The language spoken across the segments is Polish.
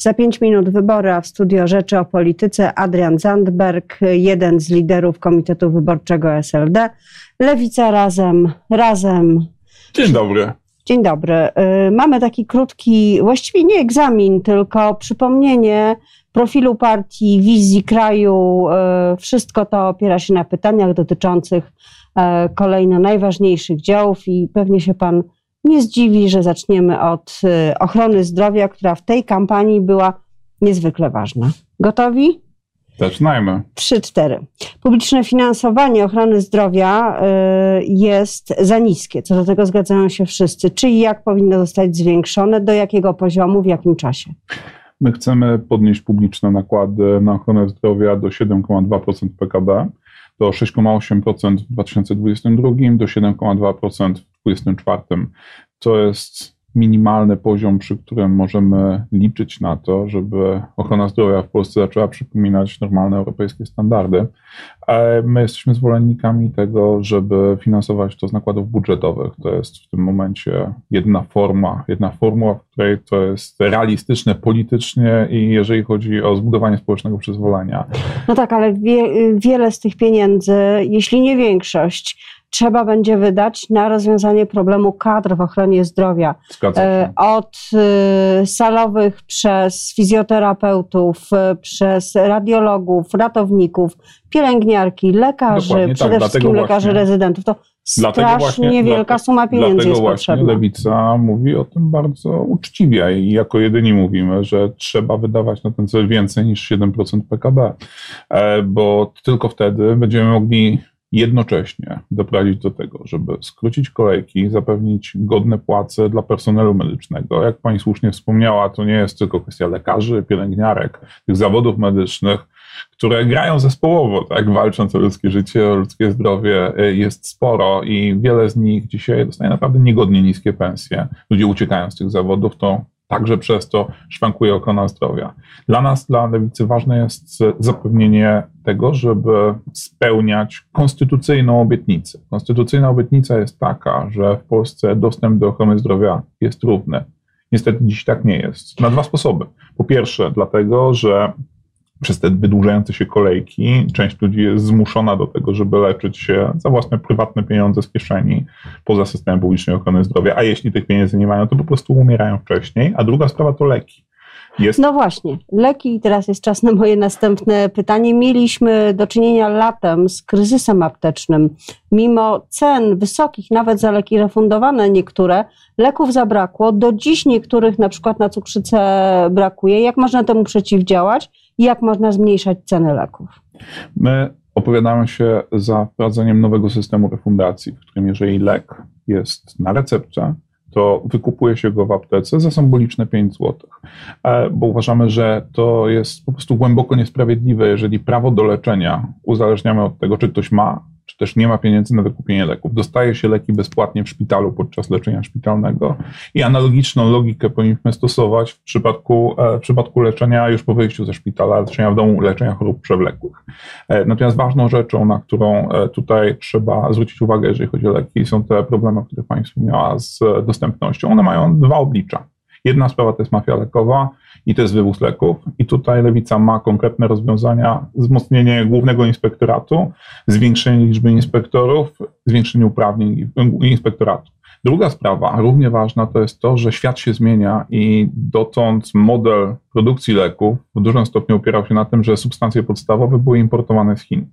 Za pięć minut wybory, a w studio Rzeczy o Polityce Adrian Zandberg, jeden z liderów Komitetu Wyborczego SLD. Lewica razem, razem. Dzień dobry. Dzień dobry. Y, mamy taki krótki, właściwie nie egzamin, tylko przypomnienie profilu partii, wizji kraju. Y, wszystko to opiera się na pytaniach dotyczących y, kolejno najważniejszych działów i pewnie się pan nie zdziwi, że zaczniemy od ochrony zdrowia, która w tej kampanii była niezwykle ważna. Gotowi? Zaczynajmy. 3-4. Publiczne finansowanie ochrony zdrowia y, jest za niskie. Co do tego zgadzają się wszyscy. Czy i jak powinno zostać zwiększone, do jakiego poziomu, w jakim czasie? My chcemy podnieść publiczne nakłady na ochronę zdrowia do 7,2% PKB, do 6,8% w 2022, do 7,2% w 2024. To jest minimalny poziom, przy którym możemy liczyć na to, żeby ochrona zdrowia w Polsce zaczęła przypominać normalne europejskie standardy. My jesteśmy zwolennikami tego, żeby finansować to z nakładów budżetowych. To jest w tym momencie jedna forma, jedna formuła, w której to jest realistyczne politycznie i jeżeli chodzi o zbudowanie społecznego przyzwolenia. No tak, ale wie, wiele z tych pieniędzy, jeśli nie większość, trzeba będzie wydać na rozwiązanie problemu kadr w ochronie zdrowia. E, od e, salowych przez fizjoterapeutów, e, przez radiologów, ratowników, pielęgniarki, lekarzy, Dokładnie przede tak, wszystkim lekarzy właśnie, rezydentów. To strasznie właśnie, wielka suma pieniędzy dlatego jest właśnie potrzebna. Lewica mówi o tym bardzo uczciwie i jako jedyni mówimy, że trzeba wydawać na ten cel więcej niż 7% PKB, bo tylko wtedy będziemy mogli jednocześnie doprowadzić do tego, żeby skrócić kolejki, zapewnić godne płace dla personelu medycznego. Jak pani słusznie wspomniała, to nie jest tylko kwestia lekarzy, pielęgniarek, tych zawodów medycznych, które grają zespołowo, tak, walcząc o ludzkie życie, o ludzkie zdrowie, jest sporo i wiele z nich dzisiaj dostaje naprawdę niegodnie niskie pensje. Ludzie uciekają z tych zawodów, to Także przez to szwankuje ochrona zdrowia. Dla nas, dla lewicy, ważne jest zapewnienie tego, żeby spełniać konstytucyjną obietnicę. Konstytucyjna obietnica jest taka, że w Polsce dostęp do ochrony zdrowia jest równy. Niestety dziś tak nie jest. Na dwa sposoby. Po pierwsze, dlatego, że przez te wydłużające się kolejki część ludzi jest zmuszona do tego, żeby leczyć się za własne prywatne pieniądze z kieszeni poza systemem publicznej ochrony zdrowia, a jeśli tych pieniędzy nie mają, to po prostu umierają wcześniej. A druga sprawa to leki. Jest... No właśnie, leki i teraz jest czas na moje następne pytanie. Mieliśmy do czynienia latem z kryzysem aptecznym. Mimo cen wysokich, nawet za leki refundowane niektóre, leków zabrakło. Do dziś niektórych, na przykład na cukrzycę, brakuje. Jak można temu przeciwdziałać jak można zmniejszać ceny leków? My opowiadamy się za wprowadzeniem nowego systemu refundacji, w którym jeżeli lek jest na receptę, to wykupuje się go w aptece za symboliczne 5 zł. E, bo uważamy, że to jest po prostu głęboko niesprawiedliwe, jeżeli prawo do leczenia uzależniamy od tego, czy ktoś ma czy też nie ma pieniędzy na wykupienie leków. Dostaje się leki bezpłatnie w szpitalu podczas leczenia szpitalnego i analogiczną logikę powinniśmy stosować w przypadku, e, w przypadku leczenia już po wyjściu ze szpitala, leczenia w domu, leczenia chorób przewlekłych. E, natomiast ważną rzeczą, na którą e, tutaj trzeba zwrócić uwagę, jeżeli chodzi o leki, są te problemy, o których Pani wspomniała z dostępnością. One mają dwa oblicza. Jedna sprawa to jest mafia lekowa, i to jest wywóz leków. I tutaj Lewica ma konkretne rozwiązania, wzmocnienie głównego inspektoratu, zwiększenie liczby inspektorów, zwiększenie uprawnień inspektoratu. Druga sprawa, równie ważna, to jest to, że świat się zmienia i dotąd model produkcji leków w dużym stopniu opierał się na tym, że substancje podstawowe były importowane z Chin.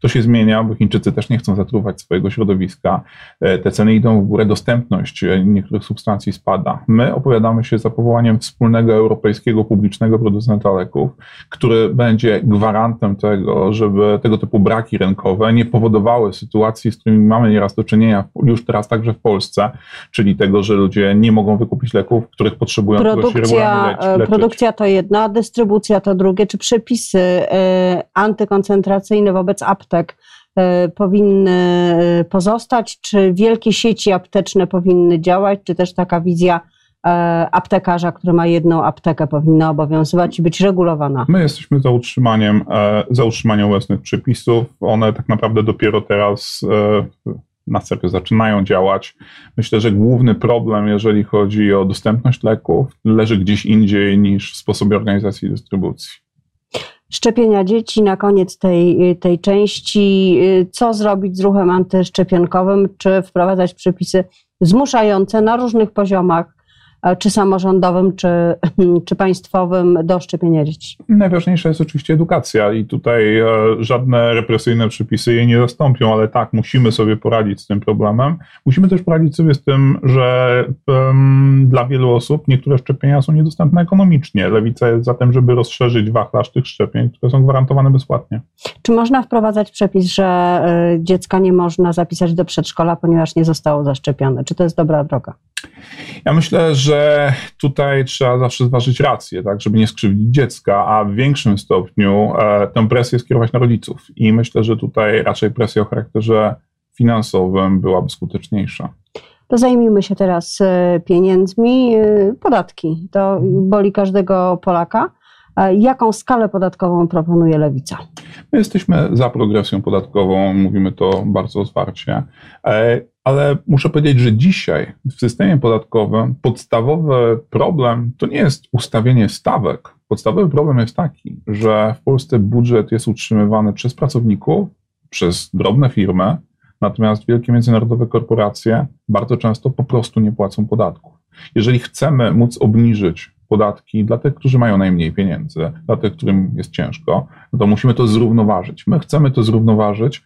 To się zmienia, bo Chińczycy też nie chcą zatruwać swojego środowiska. E, te ceny idą w górę, dostępność e, niektórych substancji spada. My opowiadamy się za powołaniem wspólnego europejskiego publicznego producenta leków, który będzie gwarantem tego, żeby tego typu braki rynkowe nie powodowały sytuacji, z którymi mamy nieraz do czynienia już teraz także w Polsce, czyli tego, że ludzie nie mogą wykupić leków, których potrzebują, produkcja, się leczyć. Produkcja to jedno, dystrybucja to drugie. Czy przepisy antykoncentracyjne wobec aptek aptek e, powinny e, pozostać, czy wielkie sieci apteczne powinny działać, czy też taka wizja e, aptekarza, który ma jedną aptekę, powinna obowiązywać i być regulowana. My jesteśmy za utrzymaniem, za utrzymaniem obecnych przepisów. One tak naprawdę dopiero teraz na serio zaczynają działać. Myślę, że główny problem, jeżeli chodzi o dostępność leków, leży gdzieś indziej niż w sposobie organizacji dystrybucji szczepienia dzieci na koniec tej, tej części. Co zrobić z ruchem antyszczepionkowym? Czy wprowadzać przepisy zmuszające na różnych poziomach czy samorządowym, czy, czy państwowym do szczepienia dzieci? Najważniejsza jest oczywiście edukacja i tutaj e, żadne represyjne przepisy jej nie zastąpią, ale tak, musimy sobie poradzić z tym problemem. Musimy też poradzić sobie z tym, że um, dla wielu osób niektóre szczepienia są niedostępne ekonomicznie. Lewica jest za tym, żeby rozszerzyć wachlarz tych szczepień, które są gwarantowane bezpłatnie. Czy można wprowadzać przepis, że y, dziecka nie można zapisać do przedszkola, ponieważ nie zostało zaszczepione? Czy to jest dobra droga? Ja myślę, że tutaj trzeba zawsze zważyć rację, tak, żeby nie skrzywdzić dziecka, a w większym stopniu e, tę presję skierować na rodziców. I myślę, że tutaj raczej presja o charakterze finansowym byłaby skuteczniejsza. To zajmijmy się teraz e, pieniędzmi. E, podatki to boli każdego Polaka. E, jaką skalę podatkową proponuje Lewica? My jesteśmy za progresją podatkową, mówimy to bardzo otwarcie. Ale muszę powiedzieć, że dzisiaj w systemie podatkowym podstawowy problem to nie jest ustawienie stawek. Podstawowy problem jest taki, że w Polsce budżet jest utrzymywany przez pracowników, przez drobne firmy, natomiast wielkie międzynarodowe korporacje bardzo często po prostu nie płacą podatków. Jeżeli chcemy móc obniżyć podatki dla tych, którzy mają najmniej pieniędzy, dla tych, którym jest ciężko, no to musimy to zrównoważyć. My chcemy to zrównoważyć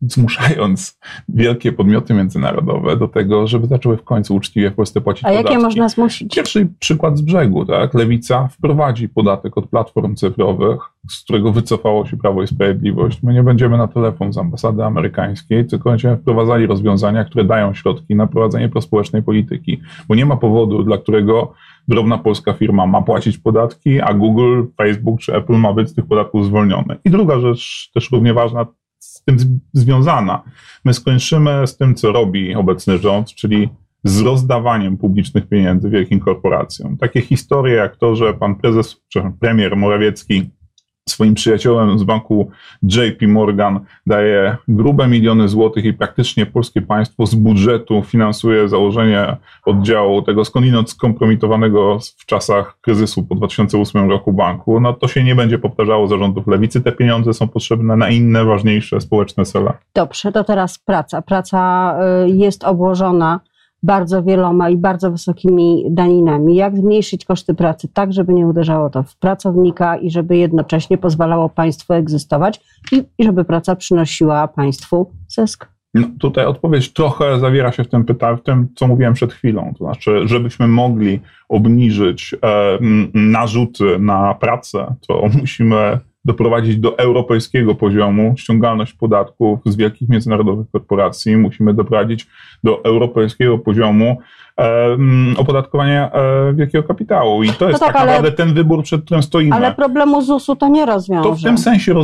zmuszając wielkie podmioty międzynarodowe do tego, żeby zaczęły w końcu uczciwie w Polsce płacić A podatki. jakie można zmusić? Pierwszy przykład z brzegu, tak? Lewica wprowadzi podatek od platform cyfrowych, z którego wycofało się Prawo i Sprawiedliwość. My nie będziemy na telefon z ambasady amerykańskiej, tylko będziemy wprowadzali rozwiązania, które dają środki na prowadzenie prospołecznej polityki, bo nie ma powodu, dla którego drobna polska firma ma płacić podatki, a Google, Facebook czy Apple ma być z tych podatków zwolniony. I druga rzecz, też równie ważna, z tym związana. My skończymy z tym, co robi obecny rząd, czyli z rozdawaniem publicznych pieniędzy wielkim korporacjom. Takie historie jak to, że pan prezes, premier Morawiecki swoim przyjaciołem z banku JP Morgan daje grube miliony złotych i praktycznie polskie państwo z budżetu finansuje założenie oddziału tego skądinąd skompromitowanego w czasach kryzysu po 2008 roku banku, no to się nie będzie powtarzało zarządów lewicy. Te pieniądze są potrzebne na inne, ważniejsze społeczne cele. Dobrze, to teraz praca. Praca y, jest obłożona bardzo wieloma i bardzo wysokimi daninami. Jak zmniejszyć koszty pracy tak, żeby nie uderzało to w pracownika i żeby jednocześnie pozwalało państwu egzystować i, i żeby praca przynosiła państwu zysk? No, tutaj odpowiedź trochę zawiera się w tym, pyta- w tym, co mówiłem przed chwilą. To znaczy, żebyśmy mogli obniżyć e, narzuty na pracę, to musimy doprowadzić do europejskiego poziomu ściągalność podatków z wielkich międzynarodowych korporacji. Musimy doprowadzić do europejskiego poziomu opodatkowania e, wielkiego kapitału. I to jest no tak, tak naprawdę ten wybór, przed którym stoimy. Ale problemu ZUS-u to nie rozwiąże. To w tym sensie,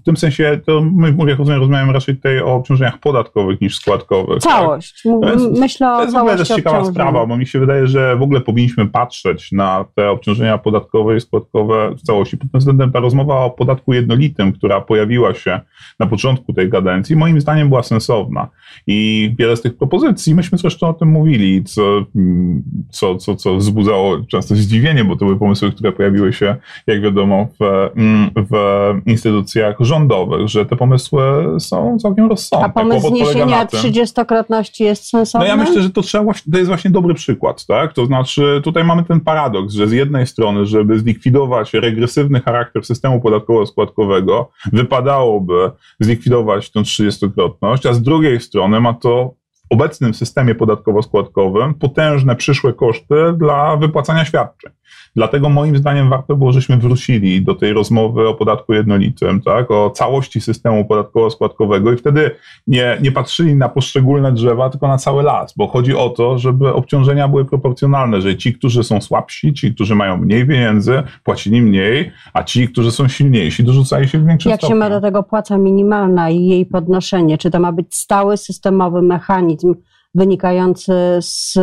w tym sensie to my, jak rozumiem, rozmawiamy raczej tutaj o obciążeniach podatkowych niż składkowych. Tak? Całość. Tak? Jest, Myślę o To jest w ogóle też ciekawa sprawa, bo mi się wydaje, że w ogóle powinniśmy patrzeć na te obciążenia podatkowe i składkowe w całości. Pod tym względem ta rozmowa o podatku jednolitym, która pojawiła się na początku tej kadencji, moim zdaniem była sensowna. I wiele z tych propozycji, myśmy zresztą o tym mówili, co, co, co, co wzbudzało często zdziwienie, bo to były pomysły, które pojawiły się, jak wiadomo, w, w instytucjach rządowych, że te pomysły są całkiem rozsądne. A pomysł zniesienia trzydziestokrotności jest sensowny? No ja myślę, że to trzeba, to jest właśnie dobry przykład, tak? To znaczy, tutaj mamy ten paradoks, że z jednej strony, żeby zlikwidować regresywny charakter systemu podatkowo-składkowego, wypadałoby zlikwidować tę trzydziestokrotność, a z drugiej strony ma to obecnym systemie podatkowo-składkowym potężne przyszłe koszty dla wypłacania świadczeń. Dlatego moim zdaniem warto było, żeśmy wrócili do tej rozmowy o podatku jednolitym, tak, o całości systemu podatkowo-składkowego i wtedy nie, nie patrzyli na poszczególne drzewa, tylko na cały las, bo chodzi o to, żeby obciążenia były proporcjonalne, że ci, którzy są słabsi, ci, którzy mają mniej pieniędzy, płacili mniej, a ci, którzy są silniejsi, dorzucali się w większym Jak stopniu. się ma do tego płaca minimalna i jej podnoszenie? Czy to ma być stały systemowy mechanizm, wynikający z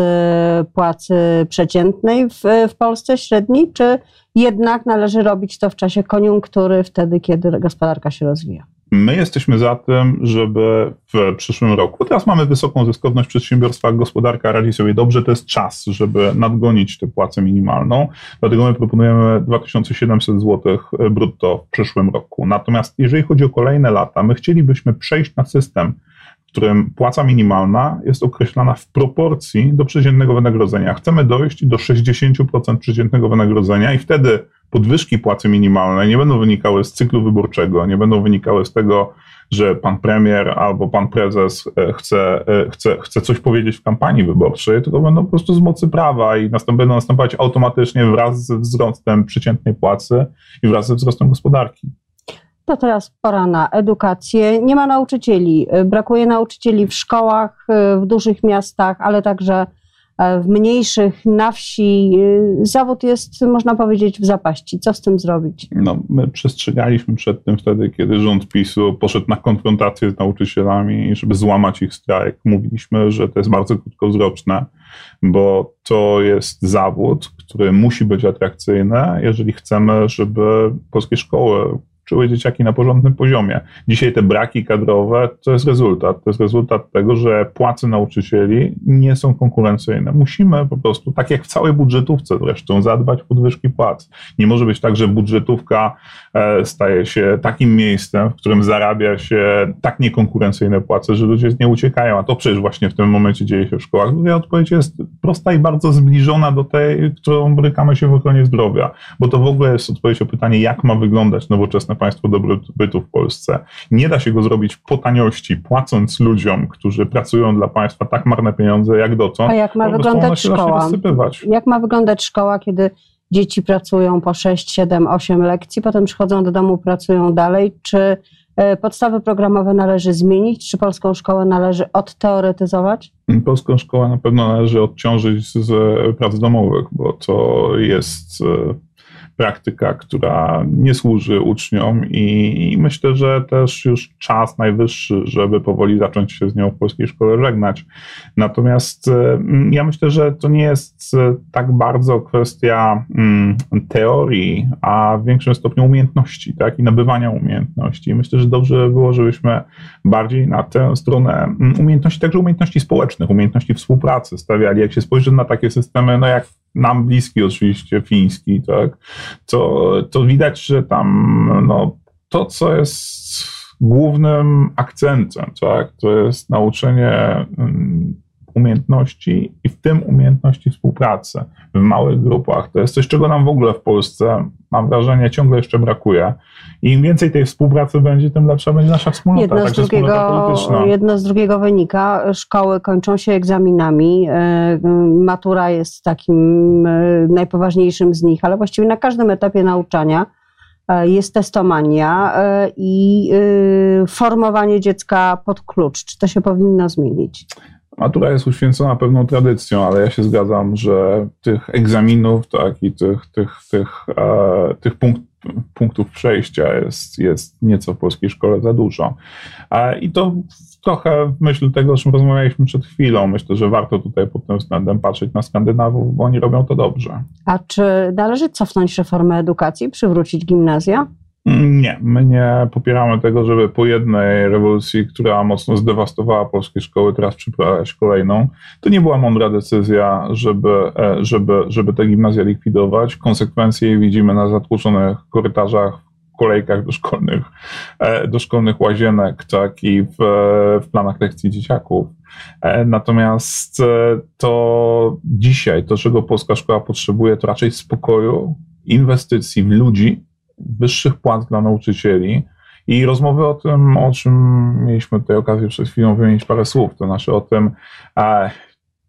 płacy przeciętnej w, w Polsce średniej, czy jednak należy robić to w czasie koniunktury, wtedy, kiedy gospodarka się rozwija? My jesteśmy za tym, żeby w przyszłym roku, teraz mamy wysoką zyskowność przedsiębiorstwa, gospodarka radzi sobie dobrze, to jest czas, żeby nadgonić tę płacę minimalną, dlatego my proponujemy 2700 zł brutto w przyszłym roku. Natomiast jeżeli chodzi o kolejne lata, my chcielibyśmy przejść na system, w którym płaca minimalna jest określana w proporcji do przeciętnego wynagrodzenia. Chcemy dojść do 60% przeciętnego wynagrodzenia i wtedy podwyżki płacy minimalnej nie będą wynikały z cyklu wyborczego, nie będą wynikały z tego, że pan premier albo pan prezes e, chce, e, chce, chce coś powiedzieć w kampanii wyborczej, tylko będą po prostu z mocy prawa i będą następować automatycznie wraz ze wzrostem przeciętnej płacy i wraz ze wzrostem gospodarki. To teraz pora na edukację. Nie ma nauczycieli. Brakuje nauczycieli w szkołach, w dużych miastach, ale także w mniejszych, na wsi. Zawód jest, można powiedzieć, w zapaści. Co z tym zrobić? No, my przestrzegaliśmy przed tym wtedy, kiedy rząd PiSu poszedł na konfrontację z nauczycielami, żeby złamać ich strajk. Mówiliśmy, że to jest bardzo krótkowzroczne, bo to jest zawód, który musi być atrakcyjny, jeżeli chcemy, żeby polskie szkoły uczyły dzieciaki na porządnym poziomie. Dzisiaj te braki kadrowe to jest rezultat. To jest rezultat tego, że płace nauczycieli nie są konkurencyjne. Musimy po prostu, tak jak w całej budżetówce zresztą, zadbać o podwyżki płac. Nie może być tak, że budżetówka e, staje się takim miejscem, w którym zarabia się tak niekonkurencyjne płace, że ludzie nie uciekają. A to przecież właśnie w tym momencie dzieje się w szkołach. Druga odpowiedź jest prosta i bardzo zbliżona do tej, którą borykamy się w ochronie zdrowia, bo to w ogóle jest odpowiedź o pytanie, jak ma wyglądać nowoczesne państwo dobrobytu w Polsce. Nie da się go zrobić po taniości, płacąc ludziom, którzy pracują dla państwa tak marne pieniądze jak dotąd. A jak ma wyglądać szkoła? Jak ma wyglądać szkoła, kiedy dzieci pracują po 6, 7, 8 lekcji, potem przychodzą do domu, pracują dalej? Czy e, podstawy programowe należy zmienić? Czy polską szkołę należy odteoretyzować? Polską szkołę na pewno należy odciążyć z prac domowych, bo to jest e, praktyka, która nie służy uczniom i, i, myślę, że też już czas najwyższy, żeby powoli zacząć się z nią w polskiej szkole żegnać. Natomiast e, ja myślę, że to nie jest e, tak bardzo kwestia mm, teorii, a w większym stopniu umiejętności, tak, i nabywania umiejętności. Myślę, że dobrze by było, żebyśmy bardziej na tę stronę mm, umiejętności, także umiejętności społecznych, umiejętności współpracy stawiali. Jak się spojrzy na takie systemy, no jak nam bliski oczywiście, fiński, tak, to, to widać, że tam no, to, co jest głównym akcentem, tak, to jest nauczenie mm, umiejętności i w tym umiejętności współpracy w małych grupach. To jest coś, czego nam w ogóle w Polsce, mam wrażenie, ciągle jeszcze brakuje. I im więcej tej współpracy będzie, tym lepsza będzie nasza wspólnota, jedno z drugiego, Jedno z drugiego wynika. Szkoły kończą się egzaminami. E, matura jest takim e, najpoważniejszym z nich, ale właściwie na każdym etapie nauczania e, jest testomania i formowanie dziecka pod klucz. Czy to się powinno zmienić? Matura jest uświęcona pewną tradycją, ale ja się zgadzam, że tych egzaminów tak, i tych, tych, tych, e, tych punkt, punktów przejścia jest, jest nieco w polskiej szkole za dużo. E, I to trochę w myśl tego, o czym rozmawialiśmy przed chwilą. Myślę, że warto tutaj pod tym względem patrzeć na Skandynawów, bo oni robią to dobrze. A czy należy cofnąć reformę edukacji przywrócić gimnazja? Nie, my nie popieramy tego, żeby po jednej rewolucji, która mocno zdewastowała polskie szkoły, teraz przyprawiać kolejną. To nie była mądra decyzja, żeby, e, żeby, żeby te gimnazja likwidować. Konsekwencje widzimy na zatłoczonych korytarzach, kolejkach do szkolnych, e, do szkolnych łazienek, tak i w, w planach lekcji dzieciaków. E, natomiast to dzisiaj, to czego polska szkoła potrzebuje, to raczej spokoju, inwestycji w ludzi, wyższych płac dla nauczycieli i rozmowy o tym, o czym mieliśmy tutaj okazję przed chwilą wymienić parę słów, to znaczy o tym,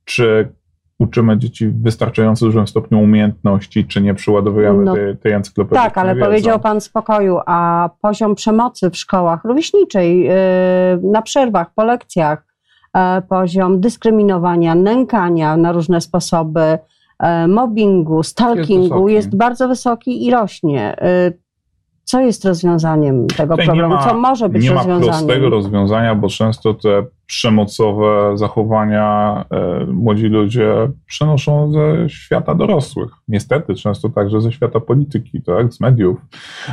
czy uczymy dzieci w wystarczająco dużym stopniu umiejętności, czy nie przyładowujemy no, tej, tej encyklopedii. Tak, ale wiedzą. powiedział Pan spokoju, a poziom przemocy w szkołach rówieśniczej, yy, na przerwach, po lekcjach, yy, poziom dyskryminowania, nękania na różne sposoby, E, mobbingu, stalkingu jest, jest bardzo wysoki i rośnie. Co jest rozwiązaniem tego Tutaj problemu? Ma, Co może być nie rozwiązaniem? Nie ma prostego rozwiązania, bo często te przemocowe zachowania e, młodzi ludzie przenoszą ze świata dorosłych. Niestety, często także ze świata polityki, tak, z mediów.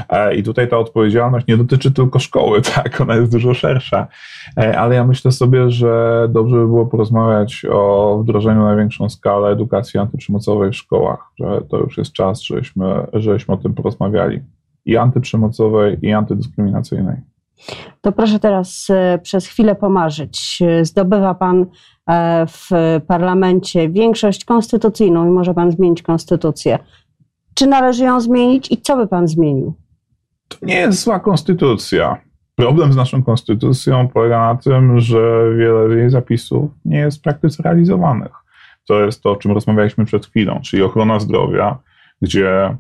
E, I tutaj ta odpowiedzialność nie dotyczy tylko szkoły, tak, ona jest dużo szersza. E, ale ja myślę sobie, że dobrze by było porozmawiać o wdrożeniu na większą skalę edukacji antyprzemocowej w szkołach, że to już jest czas, żebyśmy, żebyśmy o tym porozmawiali. I antyprzemocowej, i antydyskryminacyjnej. To proszę teraz e, przez chwilę pomarzyć. Zdobywa Pan e, w parlamencie większość konstytucyjną i może Pan zmienić konstytucję. Czy należy ją zmienić i co by Pan zmienił? To nie jest zła konstytucja. Problem z naszą konstytucją polega na tym, że wiele jej zapisów nie jest w praktyce realizowanych. To jest to, o czym rozmawialiśmy przed chwilą, czyli ochrona zdrowia, gdzie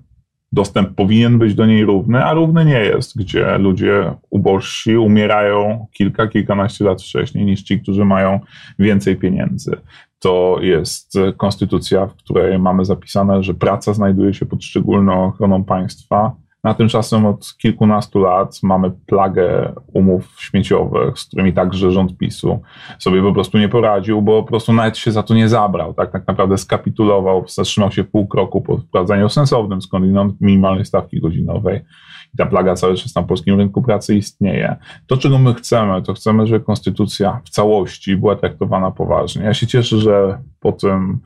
dostęp powinien być do niej równy, a równy nie jest, gdzie ludzie ubożsi umierają kilka, kilkanaście lat wcześniej niż ci, którzy mają więcej pieniędzy. To jest konstytucja, w której mamy zapisane, że praca znajduje się pod szczególną ochroną państwa, na tymczasem od kilkunastu lat mamy plagę umów śmieciowych, z którymi także rząd PiSu sobie po prostu nie poradził, bo po prostu nawet się za to nie zabrał. Tak, tak naprawdę skapitulował, zatrzymał się pół kroku po wprowadzeniu sensownym skądinąd minimalnej stawki godzinowej. I ta plaga cały czas na polskim rynku pracy istnieje. To, czego my chcemy, to chcemy, żeby konstytucja w całości była traktowana poważnie. Ja się cieszę, że po tym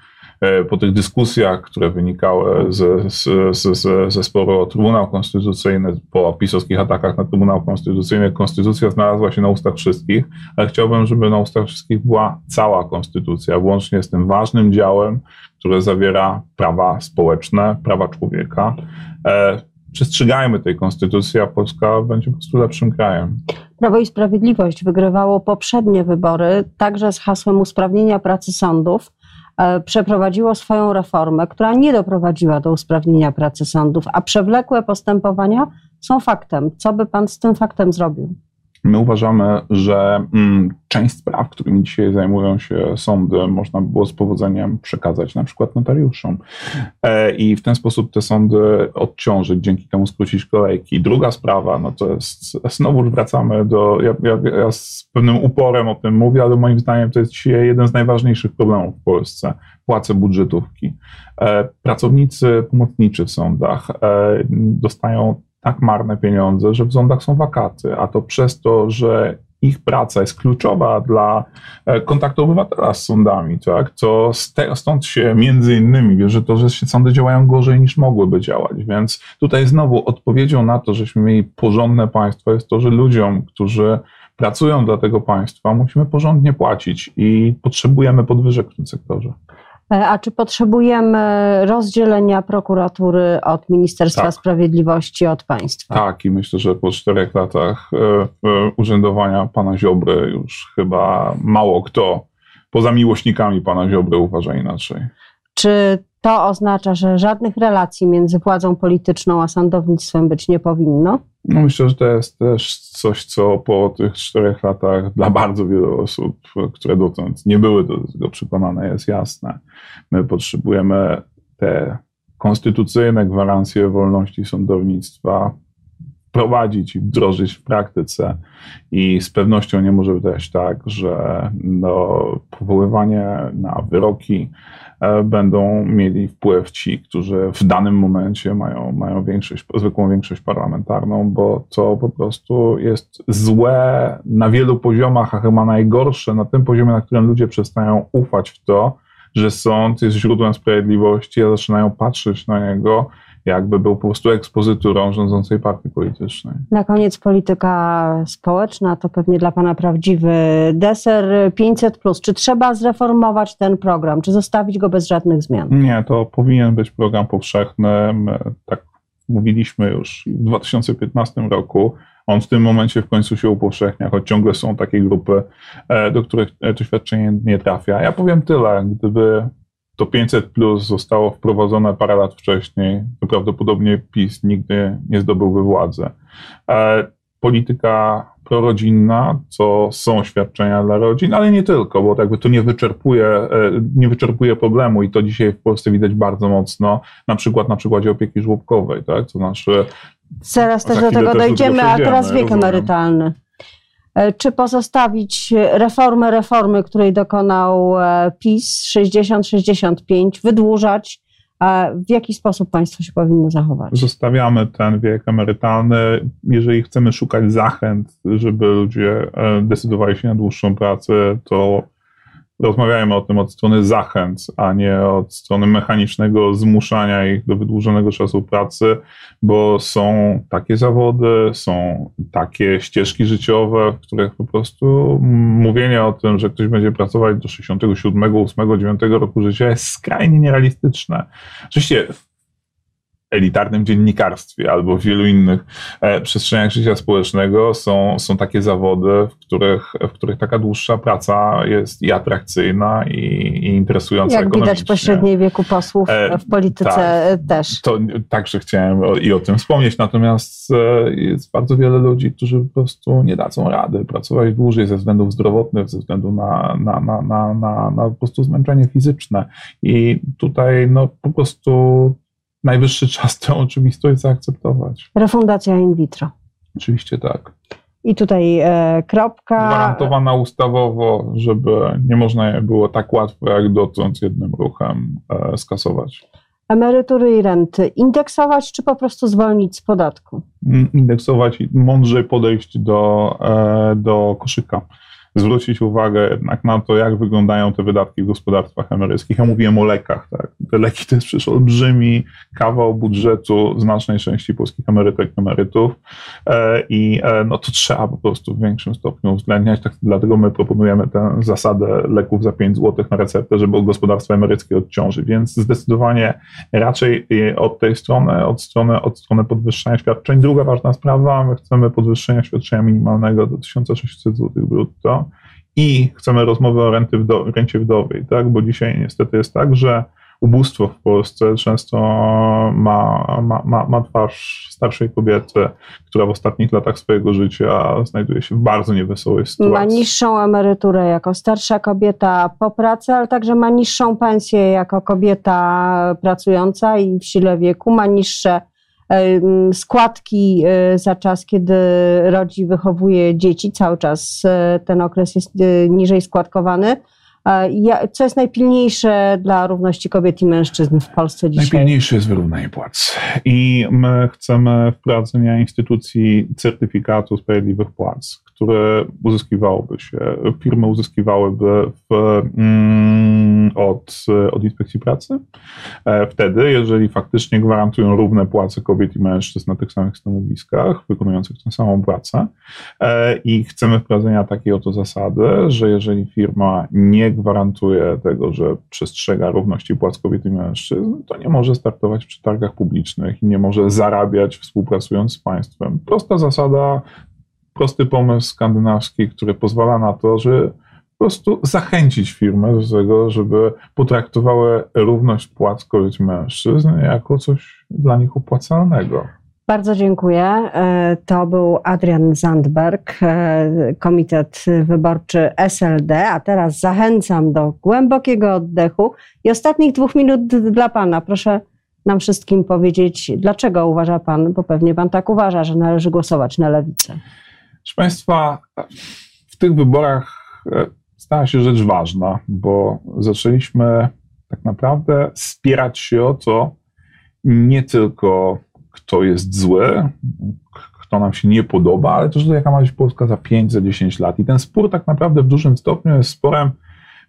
po tych dyskusjach, które wynikały ze, ze, ze, ze sporu o Trybunał Konstytucyjny, po pisowskich atakach na Trybunał Konstytucyjny, konstytucja znalazła się na ustach wszystkich, ale chciałbym, żeby na ustach wszystkich była cała konstytucja, włącznie z tym ważnym działem, które zawiera prawa społeczne, prawa człowieka. E, przestrzegajmy tej konstytucji, a Polska będzie po prostu lepszym krajem. Prawo i Sprawiedliwość wygrywało poprzednie wybory, także z hasłem usprawnienia pracy sądów E, przeprowadziło swoją reformę, która nie doprowadziła do usprawnienia pracy sądów, a przewlekłe postępowania są faktem. Co by pan z tym faktem zrobił? My uważamy, że mm, część spraw, którymi dzisiaj zajmują się sądy, można by było z powodzeniem przekazać na przykład notariuszom e, i w ten sposób te sądy odciążyć, dzięki temu skrócić kolejki. Druga sprawa, no to jest, znowu wracamy do, ja, ja, ja z pewnym uporem o tym mówię, ale moim zdaniem to jest dzisiaj jeden z najważniejszych problemów w Polsce. Płace budżetówki. E, pracownicy pomocniczy w sądach e, dostają tak marne pieniądze, że w sądach są wakaty, a to przez to, że ich praca jest kluczowa dla e, kontaktu obywatela z sądami, tak? To stąd się między innymi bierze to, że się sądy działają gorzej niż mogłyby działać. Więc tutaj znowu odpowiedzią na to, żeśmy mieli porządne państwo, jest to, że ludziom, którzy pracują dla tego państwa, musimy porządnie płacić i potrzebujemy podwyżek w tym sektorze. E, a czy potrzebujemy rozdzielenia prokuratury od Ministerstwa tak. Sprawiedliwości od państwa? Tak, i myślę, że po czterech latach e, urzędowania pana Ziobry już chyba mało kto poza miłośnikami pana Ziobry uważa inaczej. Czy to oznacza, że żadnych relacji między władzą polityczną a sądownictwem być nie powinno? No myślę, że to jest też coś, co po tych czterech latach dla bardzo wielu osób, które dotąd nie były do tego przekonane, jest jasne. My potrzebujemy te konstytucyjne gwarancje wolności sądownictwa prowadzić i wdrożyć w praktyce. I z pewnością nie może być tak, że no, powoływanie na wyroki E, będą mieli wpływ ci, którzy w danym momencie mają, mają większość, zwykłą większość parlamentarną, bo to po prostu jest złe na wielu poziomach, a chyba najgorsze na tym poziomie, na którym ludzie przestają ufać w to, że sąd jest źródłem sprawiedliwości, a zaczynają patrzeć na niego jakby był po prostu ekspozyturą rządzącej partii politycznej. Na koniec polityka społeczna to pewnie dla Pana prawdziwy deser 500. Czy trzeba zreformować ten program, czy zostawić go bez żadnych zmian? Nie, to powinien być program powszechny. Tak mówiliśmy już w 2015 roku. On w tym momencie w końcu się upowszechnia, choć ciągle są takie grupy, e, do których to świadczenie nie trafia. Ja powiem tyle, gdyby to 500 plus zostało wprowadzone parę lat wcześniej, to prawdopodobnie PiS nigdy nie zdobyłby władzy. E, polityka prorodzinna, co są świadczenia dla rodzin, ale nie tylko, bo jakby to nie wyczerpuje, e, nie wyczerpuje problemu i to dzisiaj w Polsce widać bardzo mocno, na przykład na przykładzie opieki żłobkowej, tak? To znaczy Zaraz też do tego dojdziemy, a teraz wiek emerytalny. E, czy pozostawić reformę reformy, której dokonał e, PiS 60-65, wydłużać? W jaki sposób państwo się powinno zachować? Zostawiamy ten wiek emerytalny. Jeżeli chcemy szukać zachęt, żeby ludzie e, decydowali się na dłuższą pracę, to rozmawiajmy o tym od strony zachęt, a nie od strony mechanicznego zmuszania ich do wydłużonego czasu pracy, bo są takie zawody, są takie ścieżki życiowe, w których po prostu mówienie o tym, że ktoś będzie pracować do 67, 8, 9 roku życia jest skrajnie nierealistyczne. Oczywiście elitarnym dziennikarstwie albo w wielu innych e, przestrzeniach życia społecznego są, są takie zawody, w których, w których taka dłuższa praca jest i atrakcyjna, i, i interesująca Jak widać po średniej wieku posłów e, w polityce tak, też. To także chciałem i o tym wspomnieć, natomiast e, jest bardzo wiele ludzi, którzy po prostu nie dadzą rady pracować dłużej ze względów zdrowotnych, ze względu na, na, na, na, na, na po prostu zmęczenie fizyczne. I tutaj no, po prostu najwyższy czas tę oczywistość zaakceptować. Refundacja in vitro. Oczywiście tak. I tutaj e, kropka. Gwarantowana ustawowo, żeby nie można je było tak łatwo jak dotąd jednym ruchem e, skasować. Emerytury i renty indeksować, czy po prostu zwolnić z podatku? Indeksować i mądrzej podejść do, e, do koszyka zwrócić uwagę jednak na to, jak wyglądają te wydatki w gospodarstwach emeryckich. Ja mówiłem o lekach. Tak? Te leki to jest przecież olbrzymi kawał budżetu znacznej części polskich emerytek emerytów e, i e, no, to trzeba po prostu w większym stopniu uwzględniać. Tak, dlatego my proponujemy tę zasadę leków za 5 zł na receptę, żeby od gospodarstwa emeryckie odciążyć. Więc zdecydowanie raczej od tej strony, od strony, od strony podwyższania świadczeń. Druga ważna sprawa, my chcemy podwyższenia świadczenia minimalnego do 1600 zł brutto i chcemy rozmowy o renty wdo rencie wdowej, tak? bo dzisiaj niestety jest tak, że ubóstwo w Polsce często ma, ma, ma, ma twarz starszej kobiety, która w ostatnich latach swojego życia znajduje się w bardzo niewesołej sytuacji. Ma niższą emeryturę jako starsza kobieta po pracy, ale także ma niższą pensję jako kobieta pracująca i w sile wieku, ma niższe składki e, za czas, kiedy rodzi, wychowuje dzieci, cały czas e, ten okres jest e, niżej składkowany. Co jest najpilniejsze dla równości kobiet i mężczyzn w Polsce dzisiaj? Najpilniejsze jest wyrównanie płac. I my chcemy wprowadzenia instytucji certyfikatu sprawiedliwych płac, które uzyskiwałoby się, firmy uzyskiwałyby w, mm, od, od inspekcji pracy. E, wtedy, jeżeli faktycznie gwarantują równe płace kobiet i mężczyzn na tych samych stanowiskach, wykonujących tę samą pracę, e, i chcemy wprowadzenia takiej oto zasady, że jeżeli firma nie gwarantuje tego, że przestrzega równości płac kobiet i mężczyzn, to nie może startować w przetargach publicznych i nie może zarabiać współpracując z państwem. Prosta zasada prosty pomysł skandynawski, który pozwala na to, że po prostu zachęcić firmy do tego, żeby potraktowały równość płac kobiet i mężczyzn jako coś dla nich opłacalnego. Bardzo dziękuję. E, to był Adrian Zandberg, e, Komitet Wyborczy SLD, a teraz zachęcam do głębokiego oddechu i ostatnich dwóch minut dla Pana. Proszę nam wszystkim powiedzieć, dlaczego uważa Pan, bo pewnie Pan tak uważa, że należy głosować na lewicę. Proszę Państwa, w tych wyborach e, stała się rzecz ważna, bo zaczęliśmy tak naprawdę spierać się o to nie tylko, kto jest zły, kto nam się nie podoba, ale też jaka ma być Polska za 5, za 10 lat. I ten spór tak naprawdę w dużym stopniu jest sporem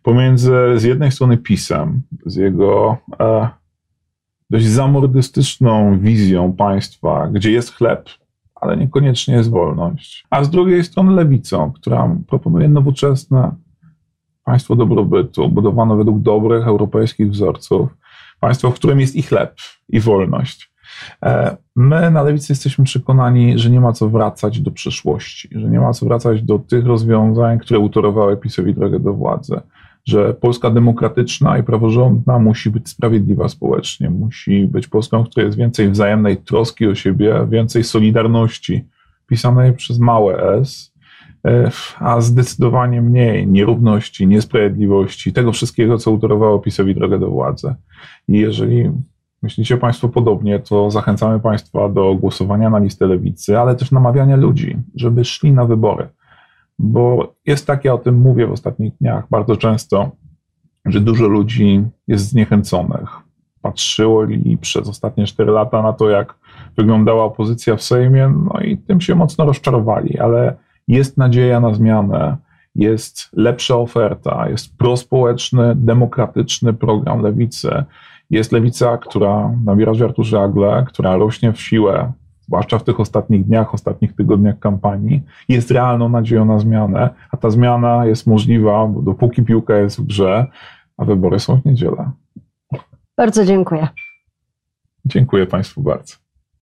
pomiędzy z jednej strony PiSem, z jego e, dość zamordystyczną wizją państwa, gdzie jest chleb, ale niekoniecznie jest wolność. A z drugiej strony lewicą, która proponuje nowoczesne państwo dobrobytu, budowane według dobrych europejskich wzorców, państwo, w którym jest i chleb, i wolność. E, my na lewicy jesteśmy przekonani, że nie ma co wracać do przeszłości, że nie ma co wracać do tych rozwiązań, które utorowały PiSowi drogę do władzy że Polska demokratyczna i praworządna musi być sprawiedliwa społecznie, musi być Polską, w której jest więcej wzajemnej troski o siebie, więcej solidarności, pisanej przez małe s, e, a zdecydowanie mniej nierówności, niesprawiedliwości, tego wszystkiego, co utorowało PiSowi drogę do władzy. I jeżeli myślicie Państwo podobnie, to zachęcamy Państwa do głosowania na listę lewicy, ale też namawiania ludzi, żeby szli na wybory. Bo jest tak, ja o tym mówię w ostatnich dniach bardzo często, że dużo ludzi jest zniechęconych. Patrzyło i przez ostatnie 4 lata na to, jak wyglądała opozycja w Sejmie, no i tym się mocno rozczarowali, ale jest nadzieja na zmianę, jest lepsza oferta, jest prospołeczny, demokratyczny program lewicy. Jest lewica, która nabiera żartu żagle, która rośnie w siłę, zwłaszcza w tych ostatnich dniach, ostatnich tygodniach kampanii, jest realną nadzieją na zmianę, a ta zmiana jest możliwa, dopóki piłka jest w grze, a wybory są w niedzielę. Bardzo dziękuję. Dziękuję Państwu bardzo.